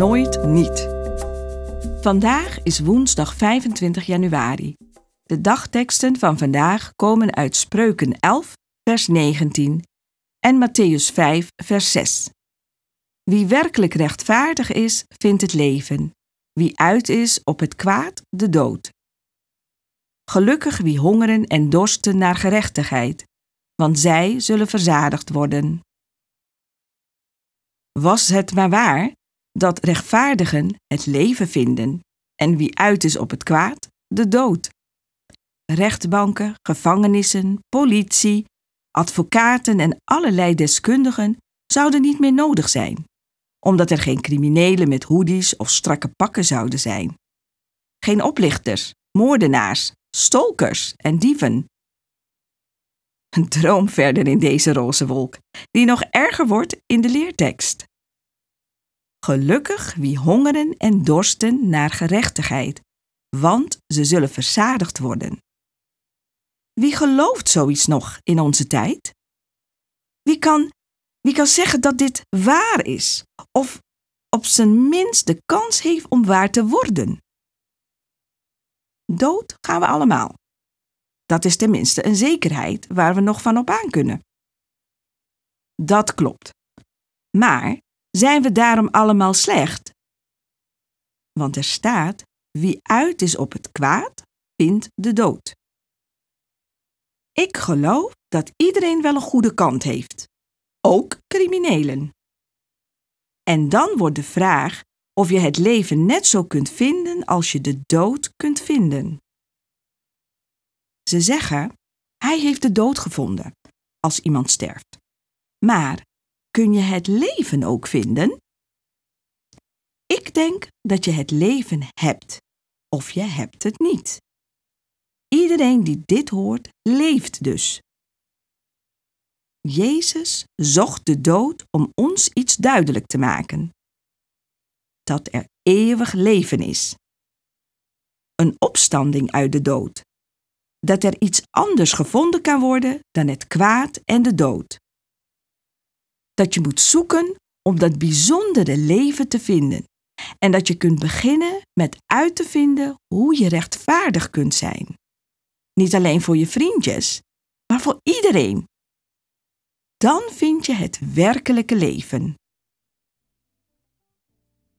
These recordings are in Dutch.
Nooit niet. Vandaag is woensdag 25 januari. De dagteksten van vandaag komen uit Spreuken 11, vers 19 en Matthäus 5, vers 6. Wie werkelijk rechtvaardig is, vindt het leven. Wie uit is op het kwaad, de dood. Gelukkig wie hongeren en dorsten naar gerechtigheid, want zij zullen verzadigd worden. Was het maar waar dat rechtvaardigen het leven vinden en wie uit is op het kwaad, de dood. Rechtbanken, gevangenissen, politie, advocaten en allerlei deskundigen zouden niet meer nodig zijn, omdat er geen criminelen met hoodies of strakke pakken zouden zijn. Geen oplichters, moordenaars, stolkers en dieven. Een droom verder in deze roze wolk, die nog erger wordt in de leertekst. Gelukkig wie hongeren en dorsten naar gerechtigheid, want ze zullen verzadigd worden. Wie gelooft zoiets nog in onze tijd? Wie kan, wie kan zeggen dat dit waar is, of op zijn minst de kans heeft om waar te worden? Dood gaan we allemaal. Dat is tenminste een zekerheid waar we nog van op aan kunnen. Dat klopt. Maar zijn we daarom allemaal slecht? Want er staat: wie uit is op het kwaad, vindt de dood. Ik geloof dat iedereen wel een goede kant heeft, ook criminelen. En dan wordt de vraag of je het leven net zo kunt vinden als je de dood kunt vinden. Ze zeggen: hij heeft de dood gevonden als iemand sterft. Maar kun je het leven ook vinden? Ik denk dat je het leven hebt, of je hebt het niet. Iedereen die dit hoort, leeft dus. Jezus zocht de dood om ons iets duidelijk te maken: dat er eeuwig leven is. Een opstanding uit de dood. Dat er iets anders gevonden kan worden dan het kwaad en de dood dat je moet zoeken om dat bijzondere leven te vinden. En dat je kunt beginnen met uit te vinden hoe je rechtvaardig kunt zijn. Niet alleen voor je vriendjes, maar voor iedereen. Dan vind je het werkelijke leven.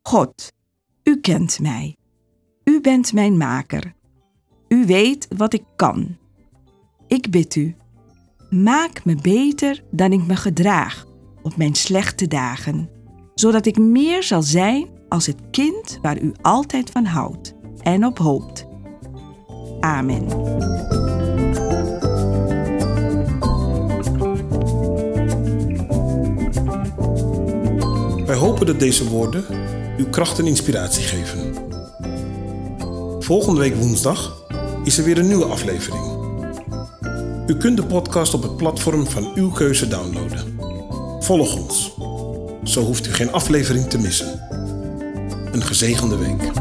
God, u kent mij. U bent mijn maker. U weet wat ik kan. Ik bid u, maak me beter dan ik me gedraag op mijn slechte dagen, zodat ik meer zal zijn als het kind waar u altijd van houdt en op hoopt. Amen. Wij hopen dat deze woorden uw kracht en inspiratie geven. Volgende week woensdag is er weer een nieuwe aflevering. U kunt de podcast op het platform van uw keuze downloaden. Volg ons. Zo hoeft u geen aflevering te missen. Een gezegende week.